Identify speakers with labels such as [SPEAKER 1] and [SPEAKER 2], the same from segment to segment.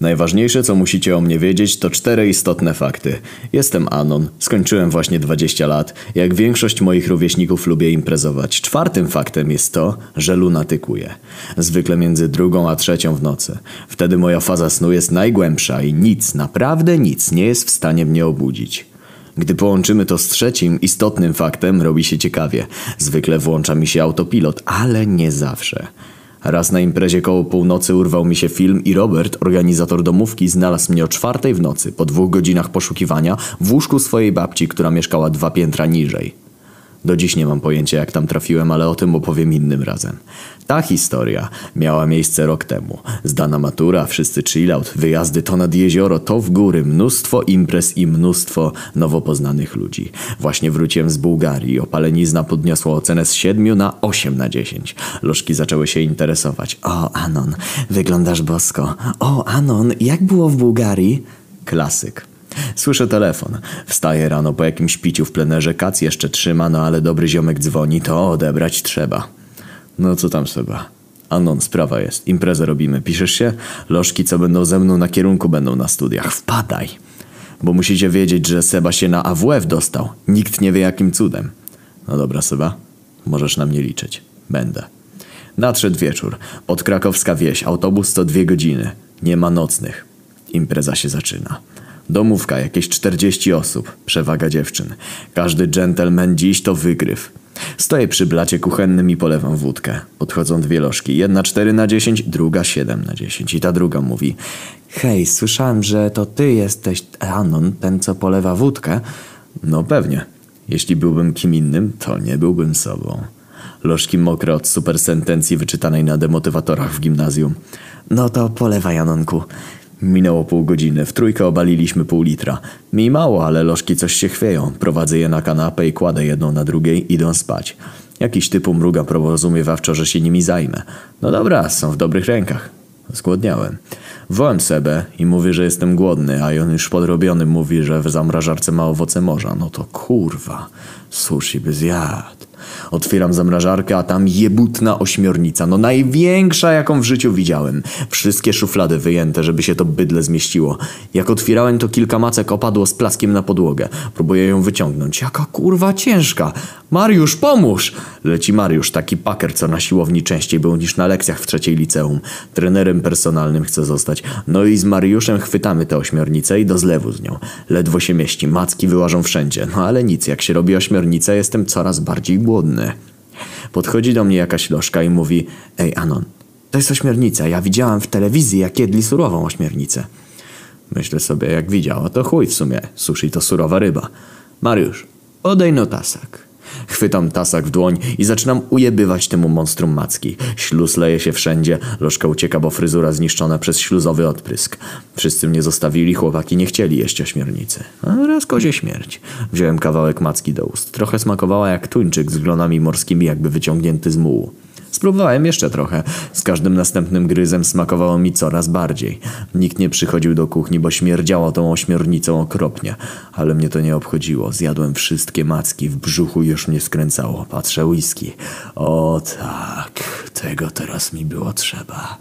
[SPEAKER 1] Najważniejsze, co musicie o mnie wiedzieć, to cztery istotne fakty. Jestem Anon, skończyłem właśnie 20 lat. Jak większość moich rówieśników lubię imprezować. Czwartym faktem jest to, że lunatykuję. Zwykle między drugą a trzecią w nocy. Wtedy moja faza snu jest najgłębsza i nic, naprawdę nic nie jest w stanie mnie obudzić. Gdy połączymy to z trzecim, istotnym faktem, robi się ciekawie. Zwykle włącza mi się autopilot, ale nie zawsze. Raz na imprezie koło północy urwał mi się film i Robert, organizator domówki, znalazł mnie o czwartej w nocy, po dwóch godzinach poszukiwania, w łóżku swojej babci, która mieszkała dwa piętra niżej. Do dziś nie mam pojęcia jak tam trafiłem, ale o tym opowiem innym razem. Ta historia miała miejsce rok temu. Zdana matura, wszyscy chillout, wyjazdy to nad jezioro, to w góry, mnóstwo imprez i mnóstwo nowo poznanych ludzi. Właśnie wróciłem z Bułgarii, opalenizna podniosła ocenę z 7 na 8 na 10. Lożki zaczęły się interesować. O, Anon, wyglądasz bosko. O, Anon, jak było w Bułgarii? Klasyk. Słyszę telefon. Wstaję rano po jakimś piciu w plenerze, kac jeszcze trzyma, no ale dobry ziomek dzwoni, to odebrać trzeba. No co tam Seba? Anon, sprawa jest. Imprezę robimy. Piszesz się? Lożki, co będą ze mną na kierunku, będą na studiach. Wpadaj. Bo musicie wiedzieć, że Seba się na AWF dostał. Nikt nie wie jakim cudem. No dobra, Seba. Możesz na mnie liczyć. Będę. Nadszedł wieczór. Podkrakowska wieś. Autobus to dwie godziny. Nie ma nocnych. Impreza się zaczyna. Domówka, jakieś 40 osób, przewaga dziewczyn. Każdy dżentelmen dziś to wygryw. Stoję przy blacie kuchennym i polewam wódkę. Podchodzą dwie lożki, jedna 4 na 10, druga 7 na 10 i ta druga mówi Hej, słyszałem, że to ty jesteś Anon, ten co polewa wódkę. No pewnie. Jeśli byłbym kim innym, to nie byłbym sobą. Lożki mokre od supersentencji wyczytanej na demotywatorach w gimnazjum. No to polewaj, Anonku. Minęło pół godziny. W trójkę obaliliśmy pół litra. Mi mało, ale lożki coś się chwieją. Prowadzę je na kanapę i kładę jedną na drugiej, idą spać. Jakiś typu mruga porozumiewawczo, że się nimi zajmę. No dobra, są w dobrych rękach. Zgłodniałem. Wołem Sebę i mówię, że jestem głodny, a on już podrobiony mówi, że w zamrażarce ma owoce morza. No to kurwa, sushi by zjadł. Otwieram zamrażarkę, a tam jebutna ośmiornica. No największa, jaką w życiu widziałem. Wszystkie szuflady wyjęte, żeby się to bydle zmieściło. Jak otwierałem, to kilka macek opadło z plaskiem na podłogę. Próbuję ją wyciągnąć. Jaka kurwa ciężka. Mariusz, pomóż! Leci Mariusz, taki paker, co na siłowni częściej był niż na lekcjach w trzeciej liceum. Trenerem personalnym chce zostać. No i z Mariuszem chwytamy tę ośmiornicę i do zlewu z nią. Ledwo się mieści, macki wyłażą wszędzie. No ale nic, jak się robi ośmiornicę, jestem coraz bardziej głodny. Podchodzi do mnie jakaś lożka i mówi Ej Anon, to jest ośmiornica. Ja widziałam w telewizji, jak jedli surową ośmiornicę. Myślę sobie, jak widziała, to chuj w sumie. Sushi to surowa ryba. Mariusz, odej no tasak. Chwytam tasak w dłoń i zaczynam ujebywać temu monstrum macki. Śluz leje się wszędzie, lożka ucieka, bo fryzura zniszczona przez śluzowy odprysk. Wszyscy mnie zostawili, chłopaki nie chcieli jeść ośmiornicy. A raz kozie śmierć. Wziąłem kawałek macki do ust. Trochę smakowała jak tuńczyk z glonami morskimi, jakby wyciągnięty z mułu. Spróbowałem jeszcze trochę. Z każdym następnym gryzem smakowało mi coraz bardziej. Nikt nie przychodził do kuchni, bo śmierdziało tą ośmiornicą okropnie. Ale mnie to nie obchodziło. Zjadłem wszystkie macki, w brzuchu już mnie skręcało. Patrzę whisky. O tak, tego teraz mi było trzeba.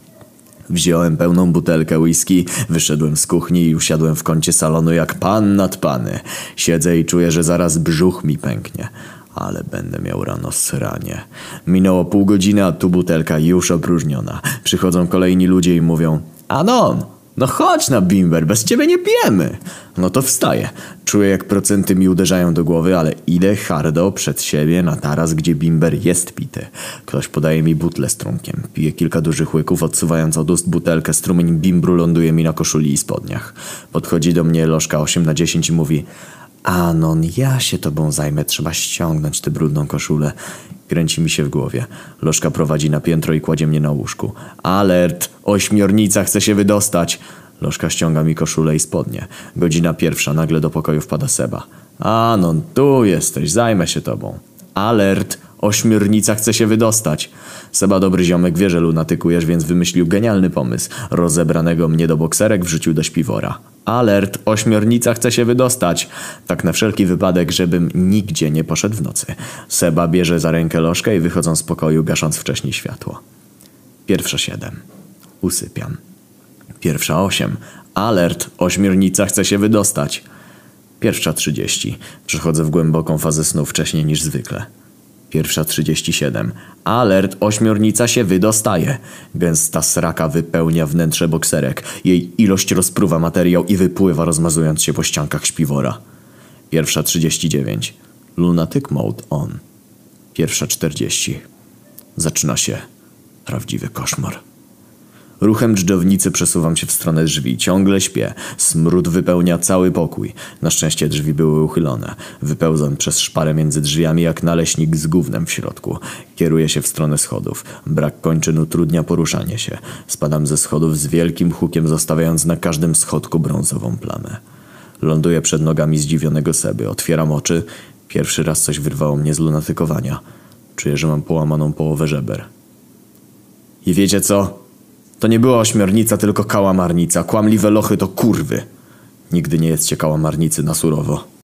[SPEAKER 1] Wziąłem pełną butelkę whisky, wyszedłem z kuchni i usiadłem w kącie salonu jak pan nad pany. Siedzę i czuję, że zaraz brzuch mi pęknie. Ale będę miał rano sranie. Minęło pół godziny, a tu butelka już opróżniona. Przychodzą kolejni ludzie i mówią Anon, no chodź na bimber, bez ciebie nie pijemy. No to wstaję. Czuję jak procenty mi uderzają do głowy, ale idę hardo przed siebie na taras, gdzie bimber jest pity. Ktoś podaje mi butlę z trunkiem. Piję kilka dużych łyków, odsuwając od ust butelkę. Strumień bimbru ląduje mi na koszuli i spodniach. Podchodzi do mnie lożka 8 na 10 i mówi Anon, ja się tobą zajmę, trzeba ściągnąć tę brudną koszulę. Kręci mi się w głowie. Lożka prowadzi na piętro i kładzie mnie na łóżku. Alert! Ośmiornica chce się wydostać! Lożka ściąga mi koszulę i spodnie. Godzina pierwsza, nagle do pokoju wpada Seba. Anon, tu jesteś, zajmę się tobą. Alert! Ośmiornica chce się wydostać. Seba dobry ziomek wie, że lunatykujesz, więc wymyślił genialny pomysł. Rozebranego mnie do bokserek wrzucił do śpiwora. Alert, ośmiornica chce się wydostać. Tak na wszelki wypadek, żebym nigdzie nie poszedł w nocy. Seba bierze za rękę lożkę i wychodzą z pokoju, gasząc wcześniej światło. Pierwsza siedem. Usypiam. Pierwsza osiem. Alert, ośmiornica chce się wydostać. Pierwsza trzydzieści. Przechodzę w głęboką fazę snu wcześniej niż zwykle. Pierwsza trzydzieści siedem. Alert, ośmiornica się wydostaje. Gęsta sraka wypełnia wnętrze bokserek. Jej ilość rozpruwa materiał i wypływa rozmazując się po ściankach śpiwora. Pierwsza trzydzieści dziewięć. Lunatic mode on. Pierwsza czterdzieści. Zaczyna się prawdziwy koszmar. Ruchem dżdżownicy przesuwam się w stronę drzwi. Ciągle śpię. Smród wypełnia cały pokój. Na szczęście drzwi były uchylone. Wypełzam przez szparę między drzwiami jak naleśnik z gównem w środku. Kieruję się w stronę schodów. Brak kończyn utrudnia poruszanie się. Spadam ze schodów z wielkim hukiem, zostawiając na każdym schodku brązową plamę. Ląduję przed nogami zdziwionego Seby. Otwieram oczy. Pierwszy raz coś wyrwało mnie z lunatykowania. Czuję, że mam połamaną połowę żeber. I wiecie co? To nie była ośmiornica, tylko kałamarnica. Kłamliwe lochy to kurwy. Nigdy nie jedzcie kałamarnicy na surowo.